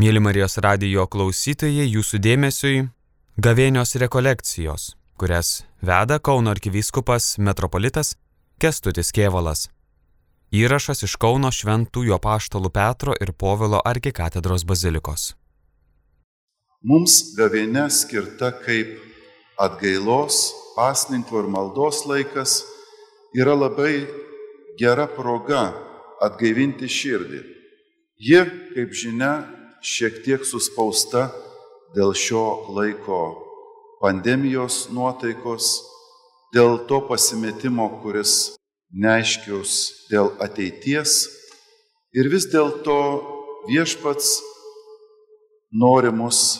Mėly Marijos radijo klausytojai, jūsų dėmesiui gavėnios rekolekcijos, kurias veda Kauno arkivyskupas metropolitas Kestutis Kievalas. Įrašas iš Kauno šventųjų apaštalų Petro ir Povilo arkikatedros bazilikos. Mums gavėne skirta kaip atgailos, pasninko ir maldos laikas yra labai gera proga atgaivinti širdį. Ji, kaip žinia, šiek tiek suspausta dėl šio laiko pandemijos nuotaikos, dėl to pasimetimo, kuris neaiškius dėl ateities ir vis dėlto viešpats nori mus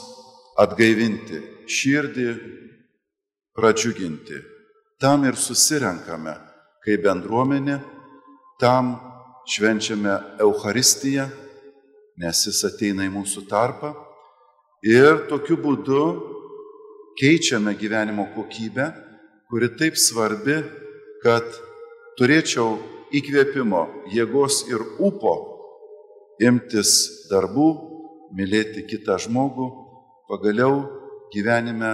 atgaivinti, širdį pradžiuginti. Tam ir susirenkame kaip bendruomenė, tam švenčiame Euharistiją, nes jis ateina į mūsų tarpą ir tokiu būdu keičiame gyvenimo kokybę, kuri taip svarbi, kad turėčiau įkvėpimo, jėgos ir upo imtis darbų, mylėti kitą žmogų, pagaliau gyvenime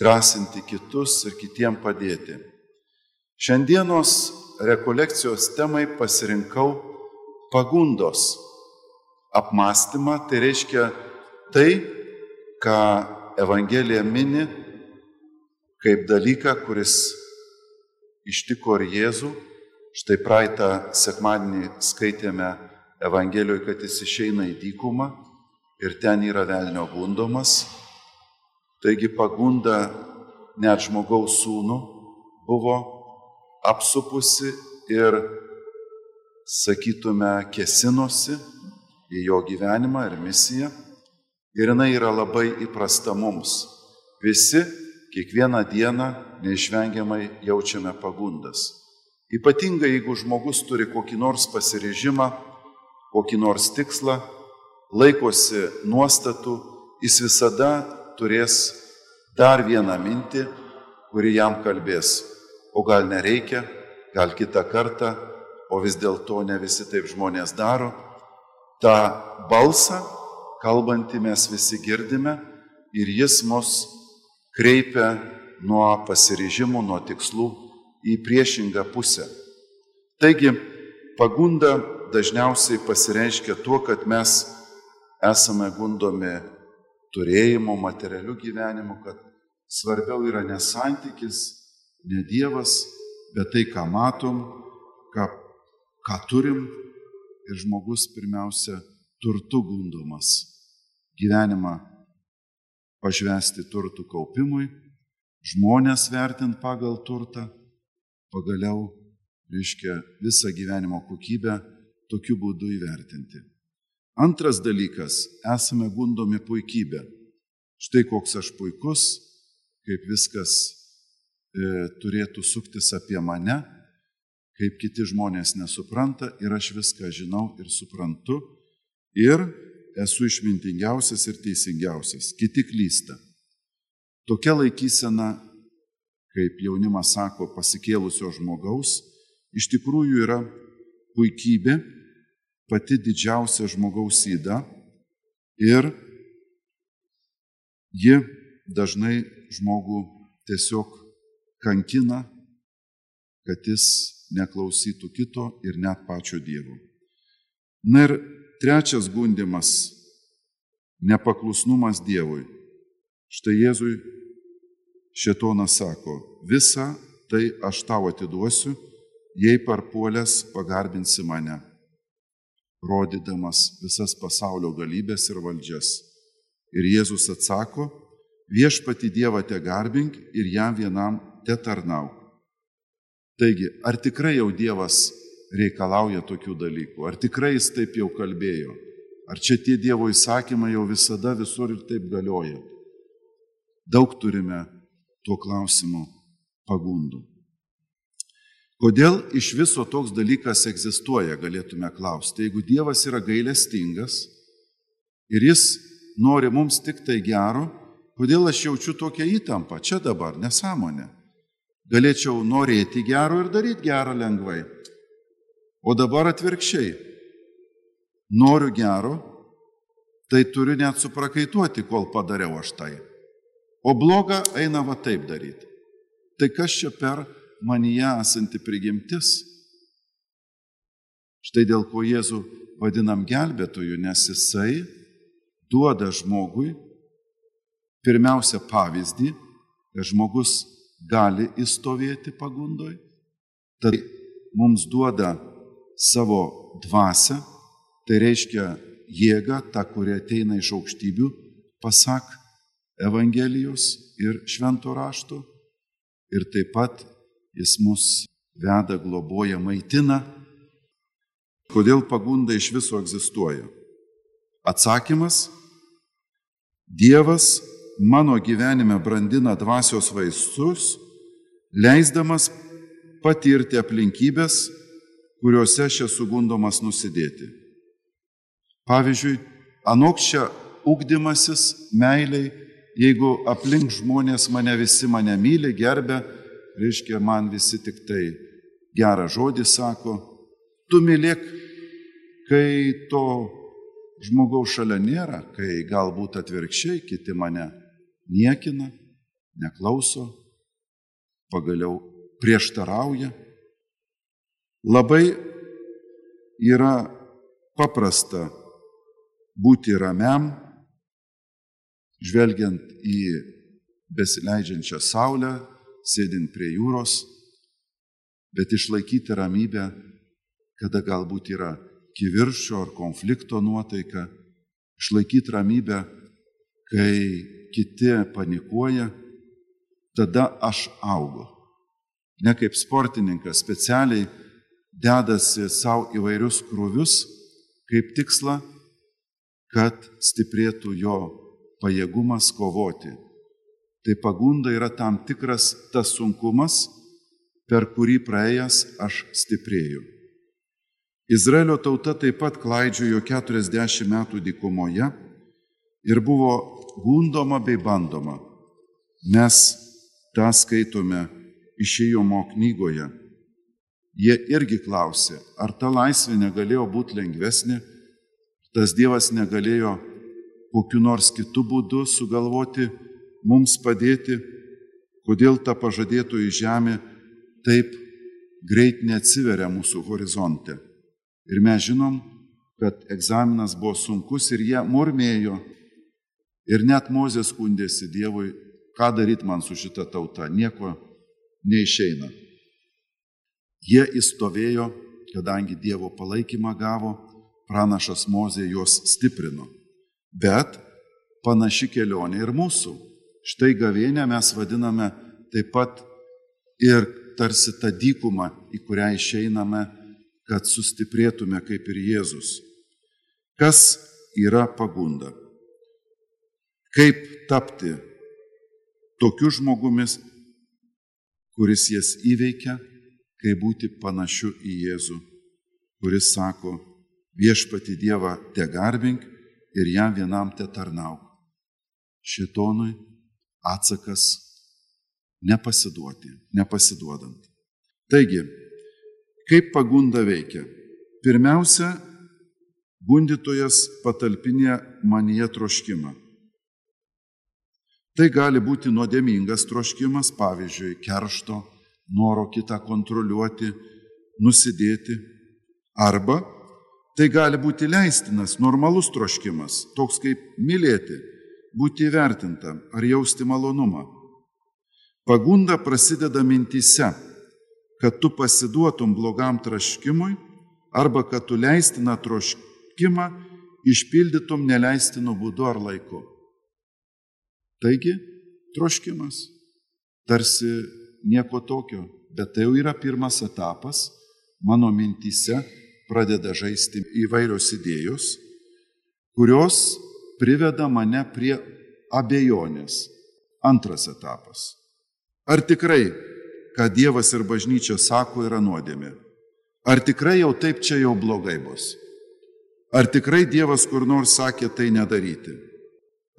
drąsinti kitus ir kitiem padėti. Šiandienos rekolekcijos temai pasirinkau pagundos apmąstymą, tai reiškia tai, ką Evangelija mini kaip dalyką, kuris ištiko ir Jėzų. Štai praeitą sekmadienį skaitėme Evangelijoje, kad jis išeina į dykumą ir ten yra velnio gundomas. Taigi pagunda net žmogaus sūnų buvo apsupusi ir, sakytume, kesinosi į jo gyvenimą ir misiją. Ir jinai yra labai įprasta mums. Visi kiekvieną dieną neišvengiamai jaučiame pagundas. Ypatingai jeigu žmogus turi kokį nors pasirežimą, kokį nors tikslą, laikosi nuostatų, jis visada turės dar vieną mintį, kuri jam kalbės. O gal nereikia, gal kitą kartą, o vis dėlto ne visi taip žmonės daro. Ta balsą, kalbantį mes visi girdime ir jis mus kreipia nuo pasiryžimų, nuo tikslų į priešingą pusę. Taigi, pagunda dažniausiai pasireiškia tuo, kad mes esame gundomi turėjimo, materialių gyvenimų, kad svarbiau yra ne santykis, ne Dievas, bet tai, ką matom, ką, ką turim ir žmogus pirmiausia turtu gundomas gyvenimą pažvesti turtų kaupimui, žmonės vertint pagal turtą, pagaliau, reiškia, visą gyvenimo kokybę tokiu būdu įvertinti. Antras dalykas - esame gundomi puikybė. Štai koks aš puikus, kaip viskas e, turėtų suktis apie mane, kaip kiti žmonės nesupranta ir aš viską žinau ir suprantu. Ir esu išmintingiausias ir teisingiausias, kiti klysta. Tokia laikysena, kaip jaunimas sako, pasikėlusio žmogaus, iš tikrųjų yra puikybė, pati didžiausia žmogaus įda ir ji dažnai žmogų tiesiog kankina, kad jis neklausytų kito ir net pačio Dievo. Na ir Trečias gundimas - nepaklusnumas Dievui. Štai Jėzui šetonas sako, visą tai aš tau atiduosiu, jei parpuolęs pagarbinsi mane, rodydamas visas pasaulio galybės ir valdžias. Ir Jėzus atsako, viešpati Dievą te garbink ir jam vienam te tarnauk. Taigi, ar tikrai jau Dievas reikalauja tokių dalykų. Ar tikrai jis taip jau kalbėjo? Ar čia tie Dievo įsakymai jau visada visur ir taip galioja? Daug turime tuo klausimu pagundų. Kodėl iš viso toks dalykas egzistuoja, galėtume klausti. Jeigu Dievas yra gailestingas ir jis nori mums tik tai gero, kodėl aš jaučiu tokią įtampą čia dabar, nesąmonę? Galėčiau norėti gero ir daryti gerą lengvai. O dabar atvirkščiai. Noriu gero, tai turiu net suprakaituoti, kol padariau aš tai. O bloga eina va taip daryti. Tai kas čia per manyje esanti prigimtis? Štai dėl ko Jėzų vadinam gelbėtoju, nes jisai duoda žmogui pirmiausia pavyzdį, kad žmogus gali įstovėti pagundoj, tad mums duoda savo dvasę, tai reiškia jėgą, tą, kuri ateina iš aukštybių, pasak Evangelijos ir švento rašto. Ir taip pat jis mus veda, globoja, maitina. Kodėl pagunda iš viso egzistuoja? Atsakymas - Dievas mano gyvenime brandina dvasios vaistus, leisdamas patirti aplinkybės, kuriuose aš esu gundomas nusidėti. Pavyzdžiui, anokščia ugdymasis meiliai, jeigu aplink žmonės mane visi mane myli, gerbė, reiškia, man visi tik tai gerą žodį sako, tu mylėk, kai to žmogaus šalia nėra, kai galbūt atvirkščiai kiti mane niekina, neklauso, pagaliau prieštarauja. Labai yra paprasta būti ramiam, žvelgiant į besileidžiančią saulę, sėdint prie jūros, bet išlaikyti ramybę, kada galbūt yra kiviršio ar konflikto nuotaika, išlaikyti ramybę, kai kiti panikuoja, tada aš augu. Ne kaip sportininkas specialiai dedasi savo įvairius krūvius kaip tikslą, kad stiprėtų jo pajėgumas kovoti. Tai pagunda yra tam tikras tas sunkumas, per kurį praėjęs aš stiprėju. Izraelio tauta taip pat klaidžiojo 40 metų dykumoje ir buvo gundoma bei bandoma. Mes tą skaitome išėjomo knygoje. Jie irgi klausė, ar ta laisvė negalėjo būti lengvesnė, tas Dievas negalėjo kokiu nors kitų būdų sugalvoti mums padėti, kodėl ta pažadėtoji žemė taip greit neatsiveria mūsų horizonte. Ir mes žinom, kad egzaminas buvo sunkus ir jie murmėjo, Ir net Mozė skundėsi Dievui, ką daryti man su šita tauta, nieko neišeina. Jie įstovėjo, kadangi Dievo palaikymą gavo, pranašas Mozė juos stiprino. Bet panaši kelionė ir mūsų. Štai gavėnę mes vadiname taip pat ir tarsi tą dykumą, į kurią išeiname, kad sustiprėtume kaip ir Jėzus. Kas yra pagunda? Kaip tapti tokiu žmogumis, kuris jas įveikia, kaip būti panašiu į Jėzų, kuris sako, viešpati Dievą te garbink ir jam vienam te tarnauk. Šitonui atsakas nepasiduoti, nepasiduodant. Taigi, kaip pagunda veikia? Pirmiausia, gundytojas patalpinė manyje troškimą. Tai gali būti nuodėmingas troškimas, pavyzdžiui, keršto, noro kitą kontroliuoti, nusidėti. Arba tai gali būti leistinas, normalus troškimas, toks kaip mylėti, būti įvertintam ar jausti malonumą. Pagunda prasideda mintise, kad tu pasiduotum blogam troškimui arba kad tu leistiną troškimą išpildytum neleistinu būdu ar laiku. Taigi, troškimas tarsi nieko tokio, bet tai jau yra pirmas etapas, mano mintise pradeda žaisti įvairios idėjos, kurios priveda mane prie abejonės. Antras etapas. Ar tikrai, ką Dievas ir bažnyčia sako, yra nuodėmė? Ar tikrai jau taip čia jau blogai bus? Ar tikrai Dievas kur nors sakė tai nedaryti?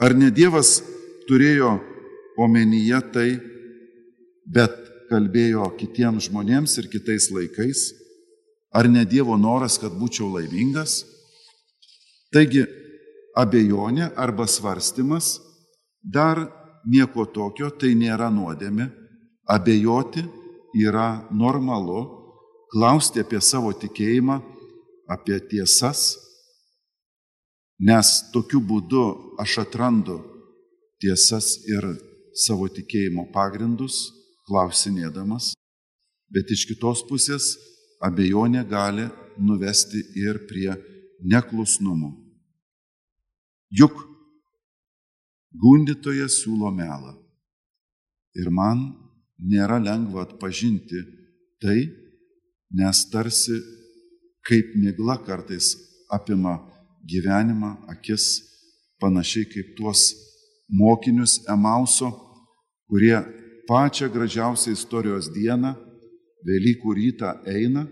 Ar ne Dievas turėjo omenyje tai, bet kalbėjo kitiems žmonėms ir kitais laikais? Ar ne Dievo noras, kad būčiau laimingas? Taigi, abejonė arba svarstymas dar nieko tokio, tai nėra nuodėmė. Abejoti yra normalu, klausti apie savo tikėjimą, apie tiesas, nes tokiu būdu aš atrandu tiesas ir savo tikėjimo pagrindus, klausinėdamas, bet iš kitos pusės abejonė gali nuvesti ir prie neklusnumo. Juk gundytojas siūlo melą ir man nėra lengva atpažinti tai, nes tarsi kaip migla kartais apima gyvenimą, akis, panašiai kaip tuos mokinius Emauso, kurie pačią gražiausią istorijos dieną, Velykų rytą eina,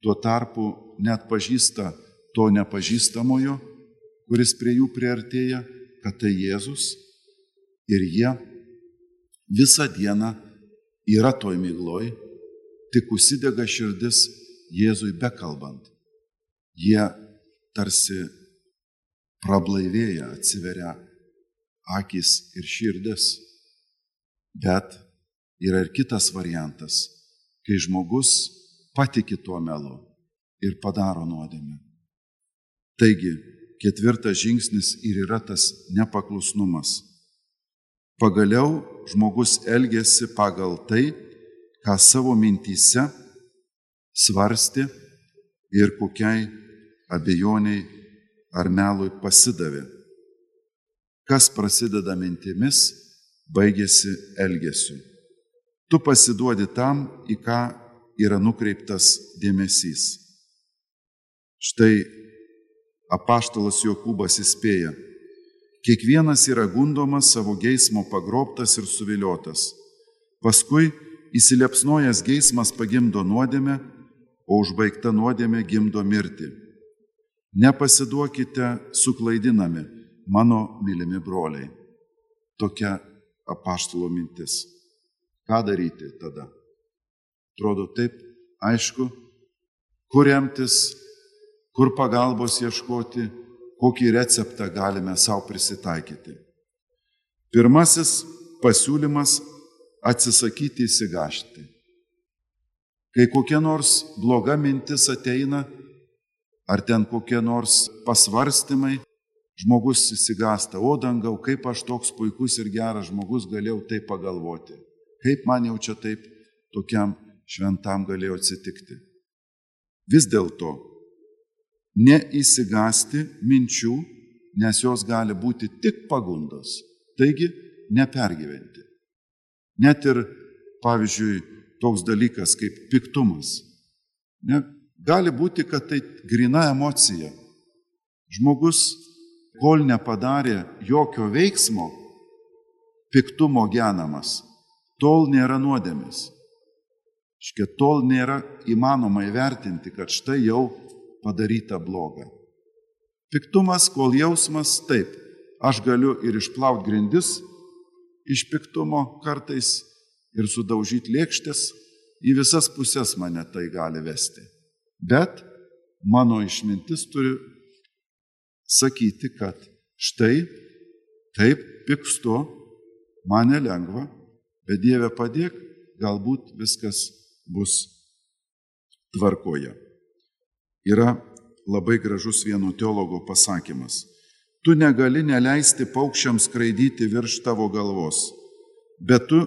tuo tarpu net pažįsta to nepažįstamojo, kuris prie jų priartėja, kad tai Jėzus ir jie visą dieną yra toj mygloj, tik užsidega širdis Jėzui bekalbant. Jie tarsi prablaivėja, atsiveria akis ir širdis. Bet yra ir kitas variantas, kai žmogus patiki tuo melu ir padaro nuodėmę. Taigi, ketvirtas žingsnis ir yra tas nepaklusnumas. Pagaliau žmogus elgesi pagal tai, ką savo mintyse svarsti ir kokiai abejoniai ar melui pasidavė. Kas prasideda mintimis, baigėsi elgesiu. Tu pasiduodi tam, į ką yra nukreiptas dėmesys. Štai apaštalas Jokūbas įspėja, kiekvienas yra gundomas savo geismo pagrobtas ir suviliotas. Paskui įsilepsnojęs geismas pagimdo nuodėmę, o užbaigta nuodėmė gimdo mirtį. Nepasiduokite suklaidinami, mano mylimi broliai. Tokia apaštalo mintis. Ką daryti tada? Atrodo taip, aišku, kur remtis, kur pagalbos ieškoti, kokį receptą galime savo prisitaikyti. Pirmasis pasiūlymas - atsisakyti įsigašti. Kai kokia nors bloga mintis ateina, ar ten kokie nors pasvarstymai, žmogus įsigasta, o dangau, kaip aš toks puikus ir geras žmogus galėjau taip pagalvoti. Kaip man jau čia taip tokiam šventam galėjo atsitikti. Vis dėlto, neįsigasti minčių, nes jos gali būti tik pagundos. Taigi, nepergyventi. Net ir, pavyzdžiui, toks dalykas kaip piktumas. Ne, gali būti, kad tai grina emocija. Žmogus, kol nepadarė jokio veiksmo, piktumo genamas, tol nėra nuodėmis. Škia tol nėra įmanoma įvertinti, kad štai jau padaryta bloga. Piktumas, kol jausmas, taip, aš galiu ir išplauti grindis iš piktumo kartais ir sudaužyti lėkštės, į visas pusės mane tai gali vesti. Bet mano išmintis turi sakyti, kad štai taip pikstu, man nelengva, bet Dieve padėk, galbūt viskas bus tvarkoje. Yra labai gražus vieno teologo pasakymas. Tu negali neleisti paukščiams skraidyti virš tavo galvos, bet tu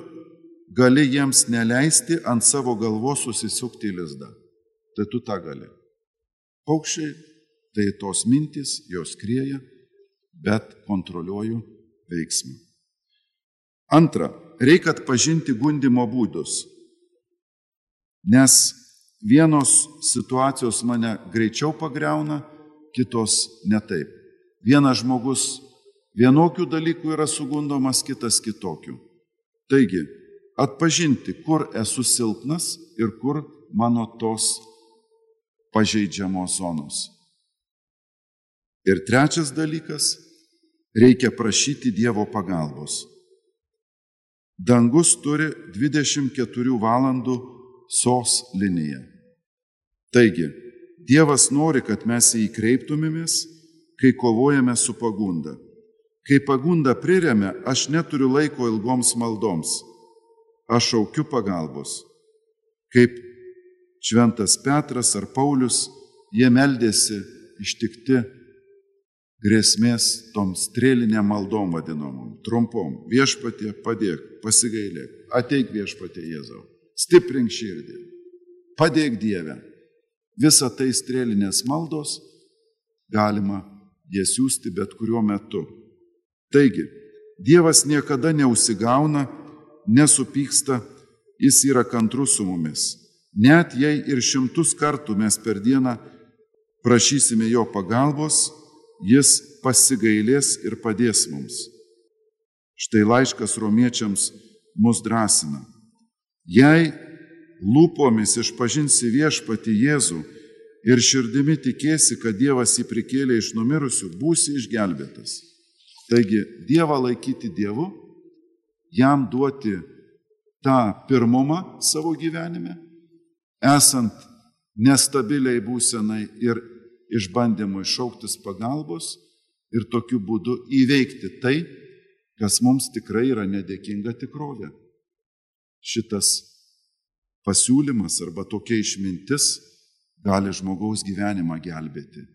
gali jiems neleisti ant savo galvos susisukti lizdą. Tai tu tą gali. Paukščiai tai tos mintys, jos krieja, bet kontroliuoju veiksmą. Antra, reikia atpažinti gundimo būdus, nes vienos situacijos mane greičiau pagreuna, kitos netaip. Vienas žmogus vienokių dalykų yra sugundomas, kitas kitokių. Taigi, atpažinti, kur esu silpnas ir kur mano tos pažeidžiamos zonos. Ir trečias dalykas - reikia prašyti Dievo pagalbos. Dangus turi 24 valandų sos liniją. Taigi, Dievas nori, kad mes jį kreiptumėmės, kai kovojame su pagunda. Kai pagunda priremia, aš neturiu laiko ilgoms maldoms. Aš šaukiu pagalbos. Kaip Šventas Petras ar Paulius, jie meldėsi ištikti grėsmės tom strėlinėm maldom vadinamom, trumpom. Viešpatie padėk, pasigailėk, ateik viešpatie Jėzau, stiprink širdį, padėk Dievę. Visą tai strėlinės maldos galima jas siūsti bet kuriuo metu. Taigi, Dievas niekada neusigauna, nesupyksta, jis yra kantrus su mumis. Net jei ir šimtus kartų mes per dieną prašysime jo pagalbos, jis pasigailės ir padės mums. Štai laiškas romiečiams mus drąsina. Jei lūpomis išpažinsi viešpati Jėzų ir širdimi tikėsi, kad Dievas jį prikėlė iš numirusių, būsi išgelbėtas. Taigi Dievą laikyti Dievu, jam duoti tą pirmumą savo gyvenime, esant nestabiliai būsenai ir išbandymui šauktis pagalbos ir tokiu būdu įveikti tai, kas mums tikrai yra nedėkinga tikrovė. Šitas pasiūlymas arba tokia išmintis gali žmogaus gyvenimą gelbėti.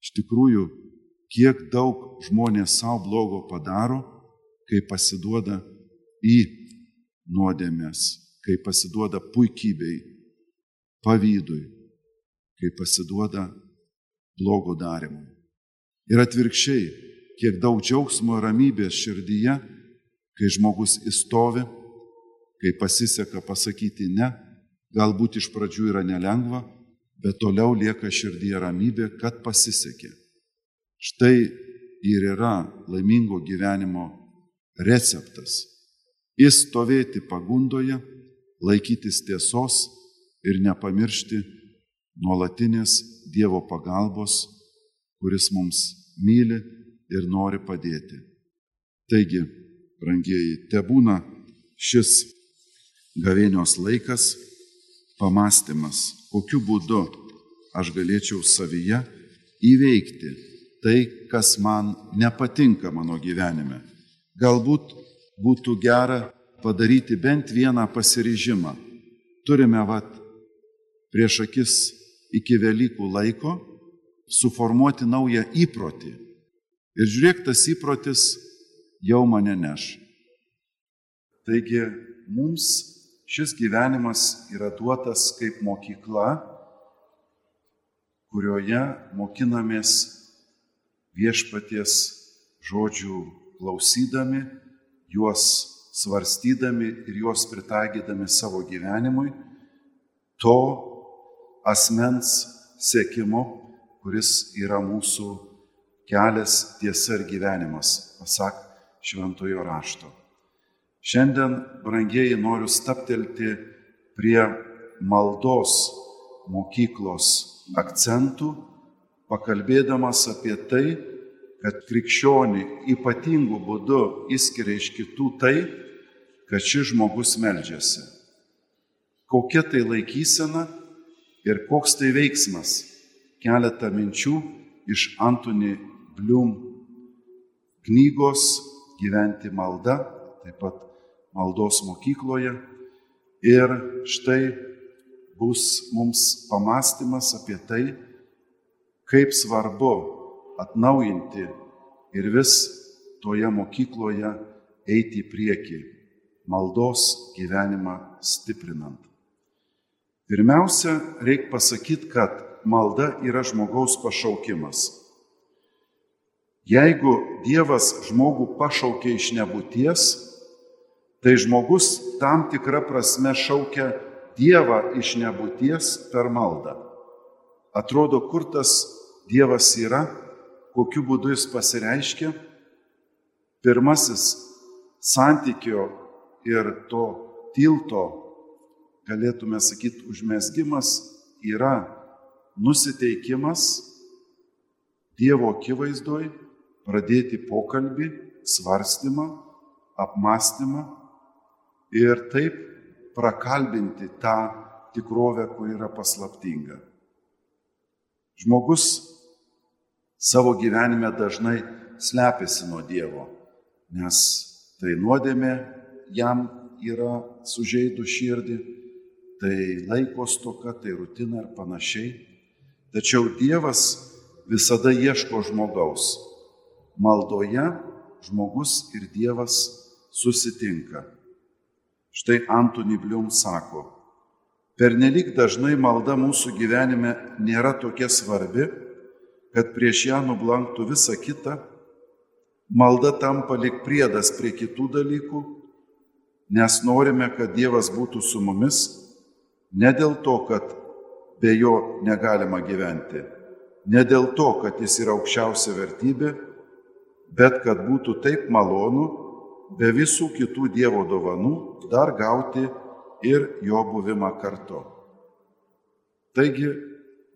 Iš tikrųjų, kiek daug žmonės savo blogo padaro, kai pasiduoda į nuodėmės, kai pasiduoda puikybei, pavydui, kai pasiduoda blogo darimui. Ir atvirkščiai, kiek daug džiaugsmo ir ramybės širdyje, kai žmogus įstovi, kai pasiseka pasakyti ne, galbūt iš pradžių yra nelengva, bet toliau lieka širdyje ramybė, kad pasisekė. Štai ir yra laimingo gyvenimo receptas. Įstovėti pagundoje, laikytis tiesos ir nepamiršti nuolatinės Dievo pagalbos, kuris mums myli ir nori padėti. Taigi, brangieji, te būna šis gavėnios laikas, pamastymas, kokiu būdu aš galėčiau savyje įveikti tai, kas man nepatinka mano gyvenime. Galbūt būtų gera padaryti bent vieną pasiryžimą. Turime vat prieš akis iki Velykų laiko suformuoti naują įprotį. Ir žiūrėk, tas įprotis jau mane neš. Taigi mums šis gyvenimas yra duotas kaip mokykla, kurioje mokinamės viešpaties žodžių klausydami, juos svarstydami ir juos pritaikydami savo gyvenimui, to asmens sėkimu, kuris yra mūsų kelias, tiesa ir gyvenimas, pasak šventojo rašto. Šiandien, brangieji, noriu staptelti prie maldos mokyklos akcentų, pakalbėdamas apie tai, kad krikščionį ypatingų būdų įskiria iš kitų tai, kad šis žmogus meldžiasi. Kokia tai laikysena ir koks tai veiksmas. Keletą minčių iš Antony Blium knygos Gyventi malda, taip pat maldos mokykloje. Ir štai bus mums pamastymas apie tai, kaip svarbu atnaujinti ir vis toje mokykloje eiti į priekį, maldos gyvenimą stiprinant. Pirmiausia, reikia pasakyti, kad malda yra žmogaus pašaukimas. Jeigu Dievas žmogų pašaukia iš nebūties, tai žmogus tam tikrą prasme šaukia Dievą iš nebūties per maldą. Atrodo, kur tas Dievas yra, kokiu būdu jis pasireiškia. Pirmasis santykio ir to tilto galėtume sakyti, užmesgimas yra nusiteikimas Dievo akivaizdoj pradėti pokalbį, svarstymą, apmąstymą ir taip prakalbinti tą tikrovę, kuri yra paslaptinga. Žmogus savo gyvenime dažnai slepiasi nuo Dievo, nes tai nuodėmė jam yra sužeidų širdį, tai laiko stoka, tai rutina ir panašiai. Tačiau Dievas visada ieško žmogaus. Maldoje žmogus ir Dievas susitinka. Štai Antony Blium sako, pernelyg dažnai malda mūsų gyvenime nėra tokia svarbi, kad prieš ją nublanktų visa kita, malda tampa lik priedas prie kitų dalykų, nes norime, kad Dievas būtų su mumis, ne dėl to, kad be jo negalima gyventi, ne dėl to, kad jis yra aukščiausia vertybė, bet kad būtų taip malonu, be visų kitų Dievo dovanų, dar gauti ir jo buvimą kartu. Taigi,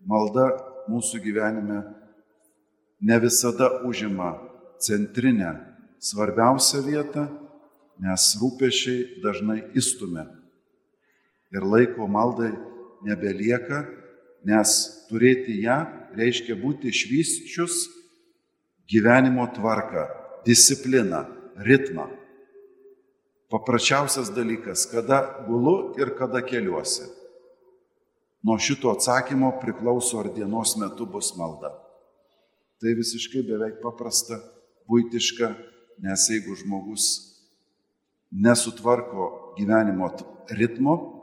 malda mūsų gyvenime ne visada užima centrinę svarbiausią vietą, nes rūpešiai dažnai įstumia. Ir laiko maldai nebelieka, nes turėti ją reiškia būti išvyščius gyvenimo tvarką, discipliną, ritmą. Paprasčiausias dalykas, kada gulu ir kada keliuosi. Nuo šito atsakymo priklauso, ar dienos metu bus malda. Tai visiškai beveik paprasta, būtiška, nes jeigu žmogus nesutvarko gyvenimo ritmo,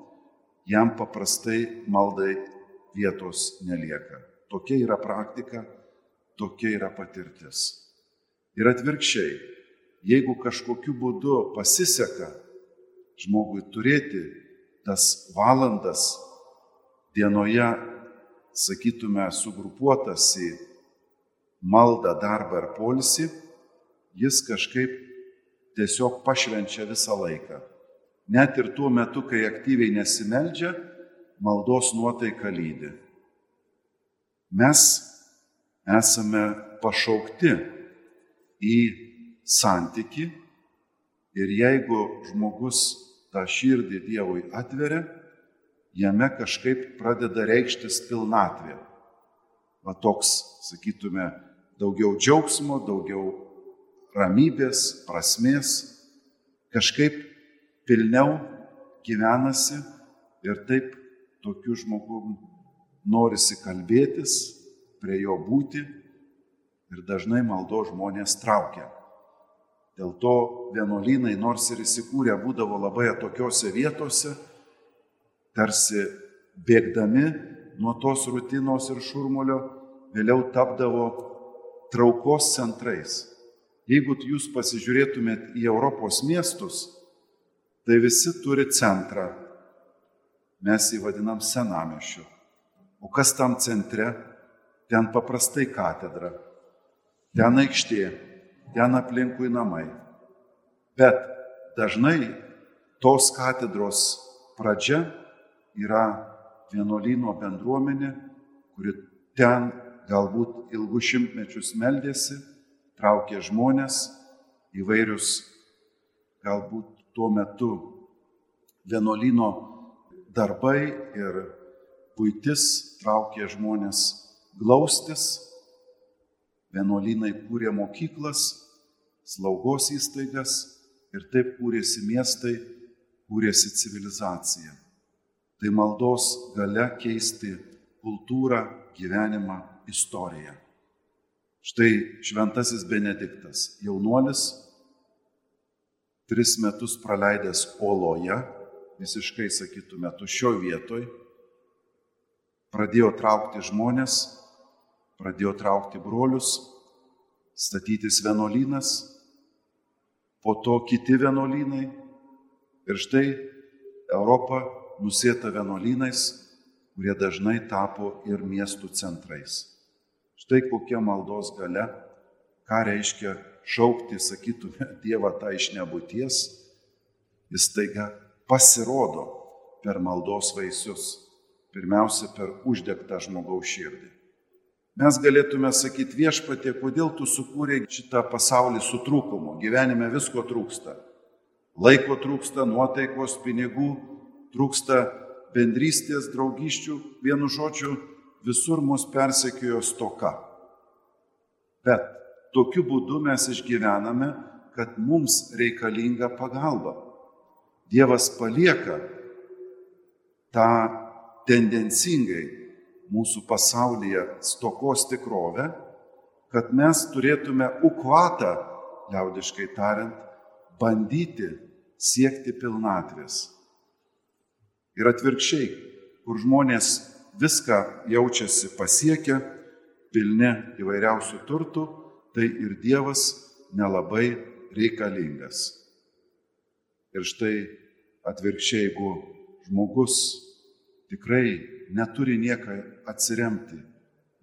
jam paprastai maldai vietos nelieka. Tokia yra praktika, tokia yra patirtis. Ir atvirkščiai, jeigu kažkokiu būdu pasiseka žmogui turėti tas valandas dienoje, sakytume, sugrupuotas į maldą, darbą ir polisį, jis kažkaip tiesiog pašvenčia visą laiką. Net ir tuo metu, kai aktyviai nesimeldžia, maldos nuotaika lydi. Mes esame pašaukti į santyki ir jeigu žmogus tą širdį Dievui atveria, jame kažkaip pradeda reikštis pilnatvė. Va toks, sakytume, daugiau džiaugsmo, daugiau ramybės, prasmės, kažkaip pilniau gyvenasi ir taip tokiu žmogum norisi kalbėtis, prie jo būti ir dažnai maldo žmonės traukia. Dėl to vienuolynai, nors ir įsikūrę būdavo labai atokiose vietose, tarsi bėgdami nuo tos rutinos ir šurmulio, vėliau tapdavo traukos centrais. Jeigu jūs pasižiūrėtumėt į Europos miestus, tai visi turi centrą. Mes jį vadinam senamišiu. O kas tam centre? Ten paprastai katedra, ten aikštė, ten aplinkui namai. Bet dažnai tos katedros pradžia yra vienuolyno bendruomenė, kuri ten galbūt ilgus šimtmečius meldėsi, traukė žmonės, įvairius galbūt tuo metu vienuolyno darbai ir puitis traukė žmonės glaustis, vienuolynai kūrė mokyklas, slaugos įstaigas ir taip kūrėsi miestai, kūrėsi civilizacija. Tai maldos gale keisti kultūrą, gyvenimą, istoriją. Štai šventasis Benediktas, jaunuolis, tris metus praleidęs oloje, visiškai sakytume, tuščio vietoj, pradėjo traukti žmonės, pradėjo traukti brolius, statytis vienuolynas, po to kiti vienuolynai ir štai Europa nusėta vienuolynais, kurie dažnai tapo ir miestų centrais. Štai kokia maldos gale, ką reiškia šaukti, sakytume, Dievą tą iš nebūties, jis taiga pasirodo per maldos vaisius pirmiausia per uždegtą žmogaus širdį. Mes galėtume sakyti viešpatie, kodėl tu sukūrė šitą pasaulį su trūkumu. Gyvenime visko trūksta. Laiko trūksta, nuotaikos, pinigų, trūksta bendrystės, draugiščių, vienu žodžiu, visur mus persekiojo stoka. Bet tokiu būdu mes išgyvename, kad mums reikalinga pagalba. Dievas palieka tą tendencingai mūsų pasaulyje stokos tikrovę, kad mes turėtume ukvatą, liaudiškai tariant, bandyti siekti pilnatvės. Ir atvirkščiai, kur žmonės viską jaučiasi pasiekę, pilni įvairiausių turtų, tai ir Dievas nelabai reikalingas. Ir štai atvirkščiai, jeigu žmogus tikrai neturi nieką atsiremti,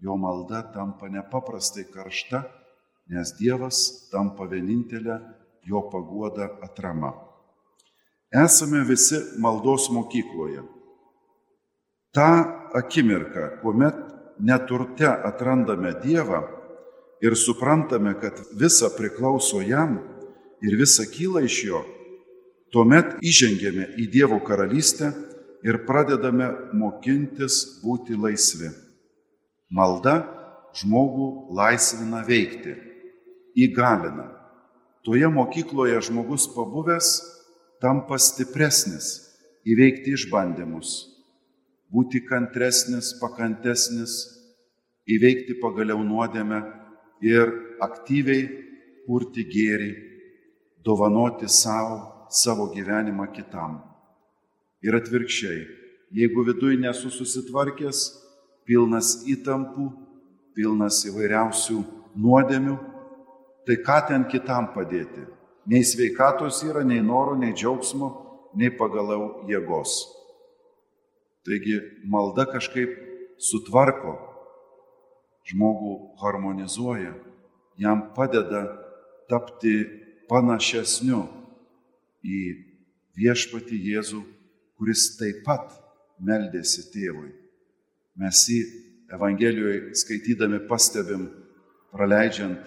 jo malda tampa nepaprastai karšta, nes Dievas tampa vienintelė jo paguoda atrama. Esame visi maldos mokykloje. Ta akimirka, kuomet neturte atrandame Dievą ir suprantame, kad visa priklauso jam ir visa kyla iš jo, tuomet įžengėme į Dievo karalystę ir pradedame mokintis būti laisvi. Malda žmogų laisvina veikti, įgalina. Toje mokykloje žmogus pabuvęs tampa stipresnis įveikti išbandymus, būti kantresnis, pakantesnis, įveikti pagaliau nuodėmę ir aktyviai kurti gėrį, dovanoti savo, savo gyvenimą kitam. Ir atvirkščiai, jeigu viduje nesu susitvarkęs, pilnas įtampų, pilnas įvairiausių nuodėmių, tai ką ten kitam padėti? Nei sveikatos yra, nei noro, nei džiaugsmo, nei pagalau jėgos. Taigi malda kažkaip sutvarko, žmogų harmonizuoja, jam padeda tapti panašesniu į viešpati Jėzų kuris taip pat meldėsi tėvui. Mes jį Evangelijoje skaitydami pastebim, praleidžiant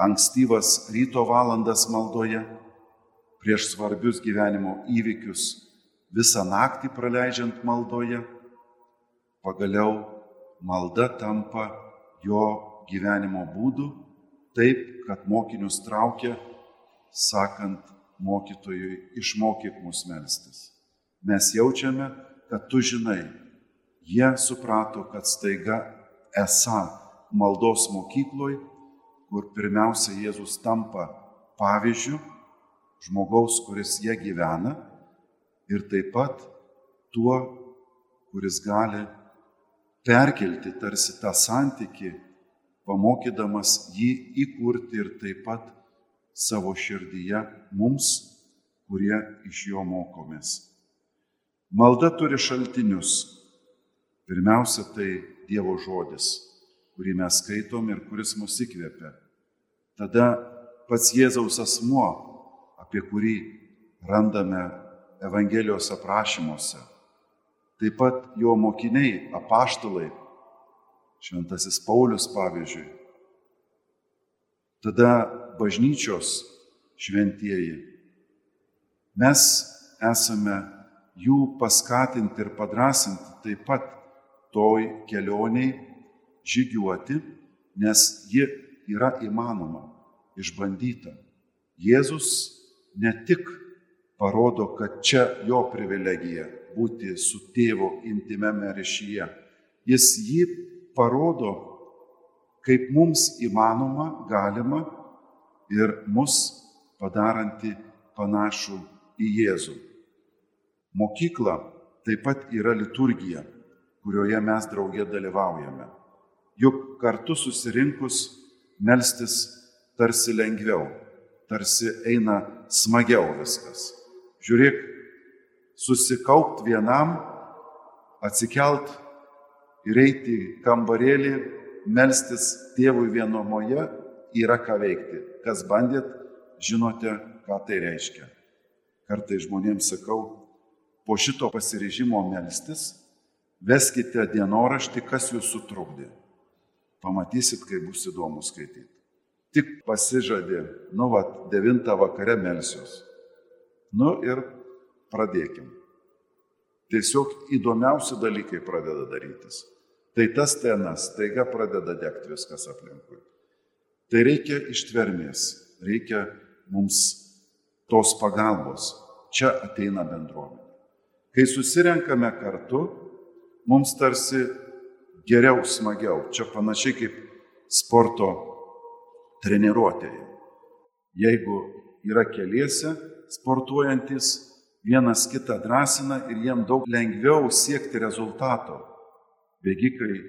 ankstyvas ryto valandas maldoje, prieš svarbius gyvenimo įvykius, visą naktį praleidžiant maldoje, pagaliau malda tampa jo gyvenimo būdu, taip, kad mokinius traukia, sakant mokytojui, išmokyk mus melstis mes jaučiame, kad tu žinai. Jie suprato, kad staiga esą maldos mokykloj, kur pirmiausia Jėzus tampa pavyzdžių žmogaus, kuris jie gyvena ir taip pat tuo, kuris gali perkelti tarsi tą santyki, pamokydamas jį įkurti ir taip pat savo širdyje mums, kurie iš jo mokomės. Malda turi šaltinius. Pirmiausia, tai Dievo žodis, kurį mes skaitom ir kuris mus įkvėpia. Tada pats Jėzaus asmuo, apie kurį randame Evangelijos aprašymuose. Taip pat jo mokiniai, apaštalai, šventasis Paulius pavyzdžiui. Tada bažnyčios šventieji. Mes esame jų paskatinti ir padrasinti taip pat toj kelioniai žygiuoti, nes ji yra įmanoma, išbandyta. Jėzus ne tik parodo, kad čia jo privilegija būti su tėvu intimiame ryšyje, jis jį parodo, kaip mums įmanoma, galima ir mus padaranti panašų į Jėzų. Mokykla taip pat yra liturgija, kurioje mes draugė dalyvaujame. Juk kartu susirinkus melstis tarsi lengviau, tarsi eina smagiau viskas. Žiūrėk, susikaupt vienam, atsikelt ir eiti kambarėlį, melstis tėvui vienomoje yra ką veikti. Kas bandėt, žinote, ką tai reiškia. Kartai žmonėms sakau, po šito pasirežimo melstis, veskite dienoraštį, kas jūs sutrukdė. Pamatysit, kaip bus įdomu skaityti. Tik pasižadė, nu, va, 9 vakare melsius. Nu ir pradėkim. Tiesiog įdomiausi dalykai pradeda darytis. Tai tas tenas, taiga pradeda degti viskas aplinkui. tai reikia ištvermės, reikia mums tos pagalbos. Čia ateina bendruomenė. Kai susirenkame kartu, mums tarsi geriau, smagiau. Čia panašiai kaip sporto treniruotėje. Jeigu yra keliese sportuojantis, vienas kitą drąsina ir jiem daug lengviau siekti rezultato. Bėgikai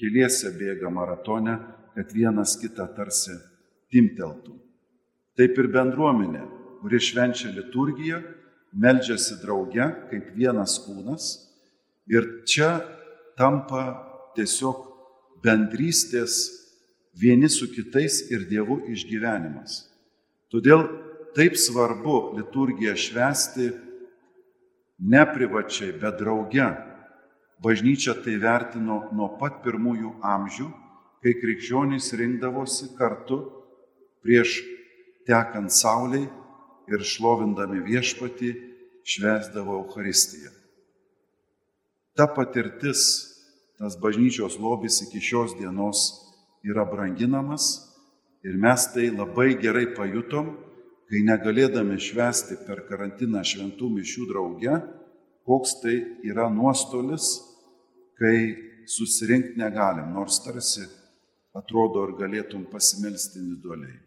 keliese bėga maratone, kad vienas kitą tarsi timteltų. Taip ir bendruomenė, kuri švenčia liturgiją, meldžiasi drauge kaip vienas kūnas ir čia tampa tiesiog bendrystės vieni su kitais ir Dievu išgyvenimas. Todėl taip svarbu liturgiją švesti ne privačiai, bet drauge. Bažnyčia tai vertino nuo pat pirmųjų amžių, kai krikščionys rinkdavosi kartu prieš tekant sauliai ir šlovindami viešpatį švesdavo Euharistiją. Ta patirtis, tas bažnyčios lobis iki šios dienos yra branginamas ir mes tai labai gerai pajutom, kai negalėdami švesti per karantiną šventų mišių drauge, koks tai yra nuostolis, kai susirinkti negalim, nors tarsi atrodo ir galėtum pasimelsti individualiai.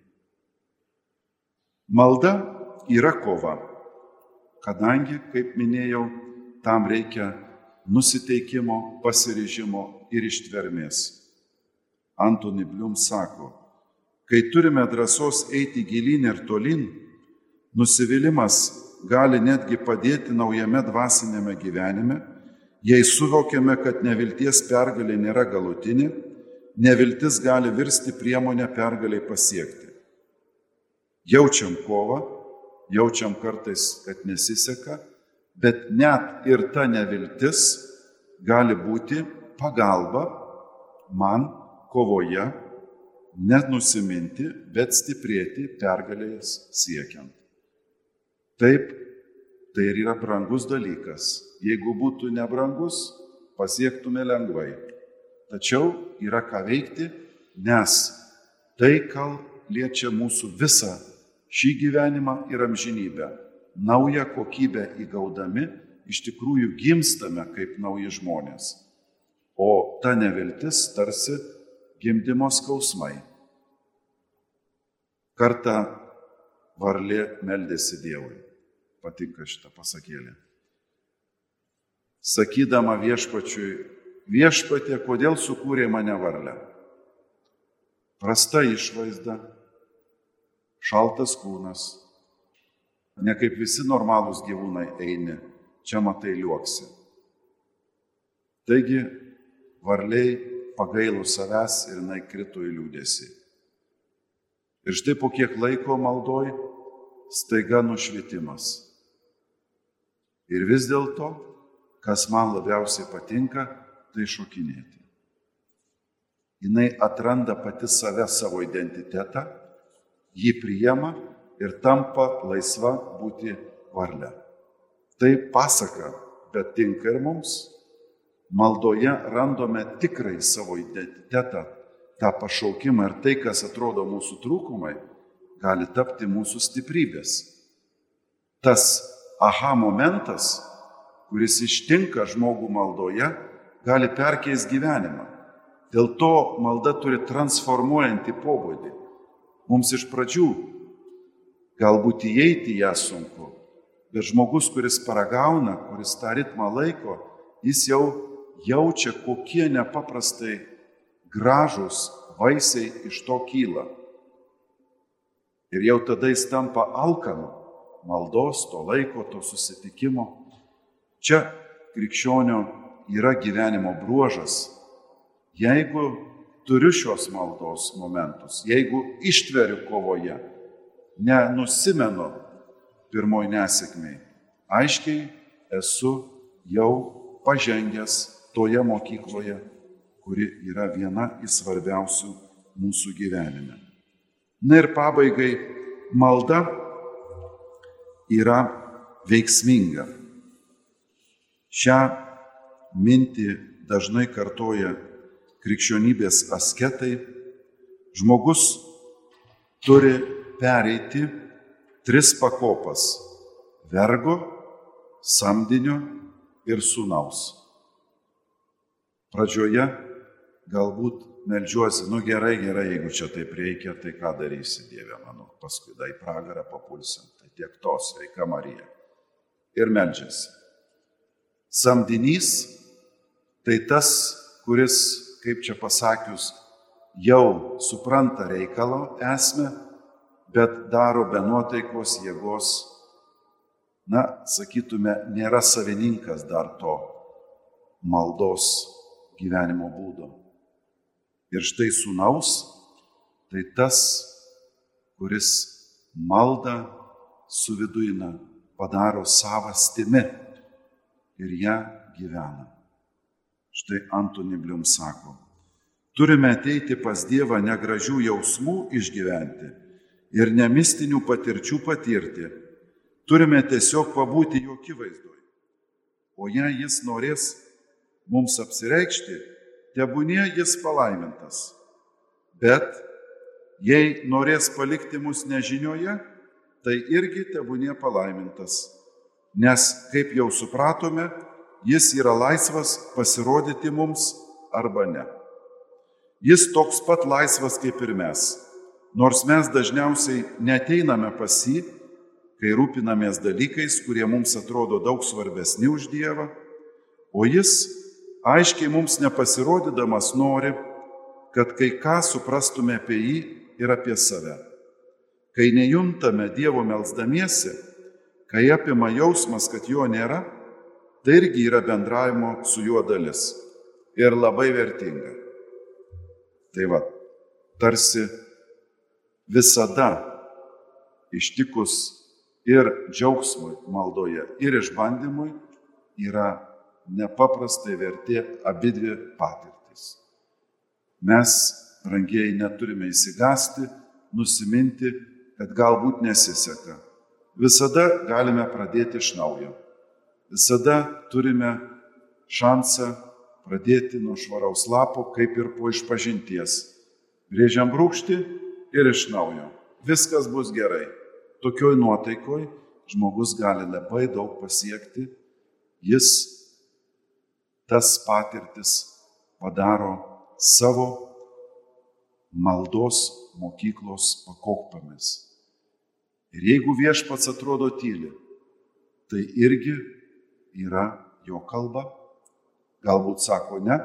Malda yra kova, kadangi, kaip minėjau, tam reikia nusiteikimo, pasiryžimo ir ištvermės. Antoni Blium sako, kai turime drąsos eiti gilyn ir tolyn, nusivylimas gali netgi padėti naujame dvasinėme gyvenime, jei suvokiame, kad nevilties pergalė nėra galutinė, neviltis gali virsti priemonę pergaliai pasiekti. Jaučiam kovą, jaučiam kartais, kad nesiseka, bet net ir ta neviltis gali būti pagalba man kovoje, net nusiminti, bet stiprėti pergalės siekiant. Taip, tai ir yra brangus dalykas. Jeigu būtų nebrangus, pasiektume lengvai. Tačiau yra ką veikti, nes tai, gal liečia mūsų visą šį gyvenimą ir amžinybę. Naują kokybę įgaudami iš tikrųjų gimstame kaip nauji žmonės. O ta neviltis tarsi gimdymo skausmai. Kartą varlė meldėsi Dievui. Patinka šitą pasakėlį. Sakydama viešpačiui, viešpatė, kodėl sukūrė mane varlę? Prasta išvaizda, šaltas kūnas. Ne kaip visi normalūs gyvūnai eini, čia matai liuoksi. Taigi varliai pagailų savęs ir jinai krito į liūdėsi. Ir štai po kiek laiko maldoj staiga nušvietimas. Ir vis dėlto, kas man labiausiai patinka, tai šokinėti. Jis atranda pati save savo identitetą jį priema ir tampa laisva būti varle. Tai pasaka, bet tinka ir mums. Maldoje randame tikrai savo identitetą, tą pašaukimą ir tai, kas atrodo mūsų trūkumai, gali tapti mūsų stiprybės. Tas aha momentas, kuris ištinka žmogų maldoje, gali perkeisti gyvenimą. Dėl to malda turi transformuojantį pobūdį. Mums iš pradžių galbūt įeiti ją sunku, bet žmogus, kuris paragauna, kuris tą ritmą laiko, jis jau jaučia, kokie nepaprastai gražus vaisiai iš to kyla. Ir jau tada jis tampa alkanu maldos, to laiko, to susitikimo. Čia krikščionio yra gyvenimo bruožas. Jeigu turiu šios maldos momentus, jeigu ištveriu kovoje, nenusimenu pirmoji nesėkmiai, aiškiai esu jau pažengęs toje mokykloje, kuri yra viena iš svarbiausių mūsų gyvenime. Na ir pabaigai, malda yra veiksminga. Šią mintį dažnai kartoja krikščionybės asketai, žmogus turi pereiti tris pakopas - vergo, samdinio ir sūnaus. Pradžioje galbūt melžiuosi, nu gerai, gerai, jeigu čia taip reikia, tai ką darysi, Dieve mano, paskui tai pragarą papulsim, tai tiek tos, sveika Marija. Ir melžiasi. Samdinys tai tas, kuris, kaip čia pasakius, jau supranta reikalo esmę, bet daro be nuotaikos jėgos, na, sakytume, nėra savininkas dar to maldos gyvenimo būdo. Ir štai sūnaus, tai tas, kuris maldą suviduina, padaro savastimi ir ją gyvena. Štai Antoni Blium sako, turime ateiti pas Dievą negražių jausmų išgyventi ir nemistinių patirčių patirti. Turime tiesiog pabūti jo akivaizdoje. O jei jis norės mums apsireikšti, tebūnie jis palaimintas. Bet jei norės palikti mus nežinioje, tai irgi tebūnie palaimintas. Nes, kaip jau supratome, jis yra laisvas pasirodyti mums arba ne. Jis toks pat laisvas kaip ir mes, nors mes dažniausiai neteiname pas jį, kai rūpinamės dalykais, kurie mums atrodo daug svarbesni už Dievą, o jis aiškiai mums nepasirodydamas nori, kad kai ką suprastume apie jį ir apie save. Kai nejuntame Dievo melzdamiesi, kai apima jausmas, kad jo nėra, Tai irgi yra bendravimo su juo dalis. Ir labai vertinga. Tai va, tarsi visada ištikus ir džiaugsmui maldoje, ir išbandymui yra nepaprastai vertė abidvi patirtis. Mes, rangiai, neturime įsigasti, nusiminti, kad galbūt nesiseka. Visada galime pradėti iš naujo visada turime šansą pradėti nuo švaraus lapo, kaip ir po išpažinties. Brėžiam brūkšti ir iš naujo. Viskas bus gerai. Tokioj nuotaikoj žmogus gali labai daug pasiekti. Jis tas patirtis padaro savo maldos mokyklos pakopomis. Ir jeigu viešpats atrodo tyli, tai irgi yra jo kalba. Galbūt sako ne,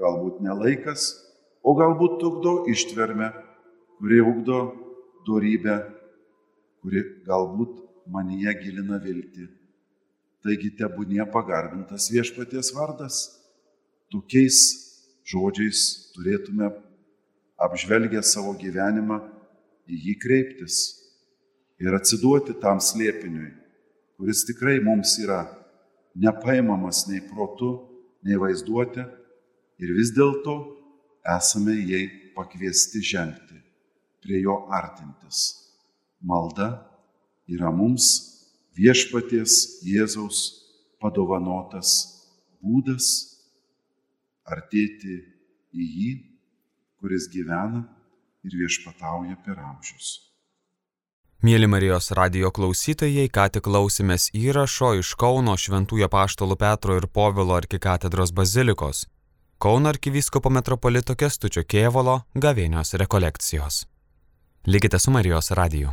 galbūt nelaikas, o galbūt ugdo ištvermę, kuri ugdo darybę, kuri galbūt manyje gilina viltį. Taigi tebūnie pagarbintas viešpaties vardas. Tokiais žodžiais turėtume apžvelgę savo gyvenimą į jį kreiptis ir atsiduoti tam slėpiniui, kuris tikrai mums yra nepaimamas nei protu, nei vaizduotė ir vis dėlto esame jai pakviesti žengti, prie jo artintis. Malda yra mums viešpaties Jėzaus padovanotas būdas artėti į jį, kuris gyvena ir viešpatauja per amžius. Mėly Marijos radio klausytojai, ką tik klausimės įrašo iš Kauno Šventųjų Paštalų Petro ir Povilo arkikatedros bazilikos, Kauno arkivyskopo metropolito Kestučio Kievolo gavėnios rekolekcijos. Likite su Marijos radiju.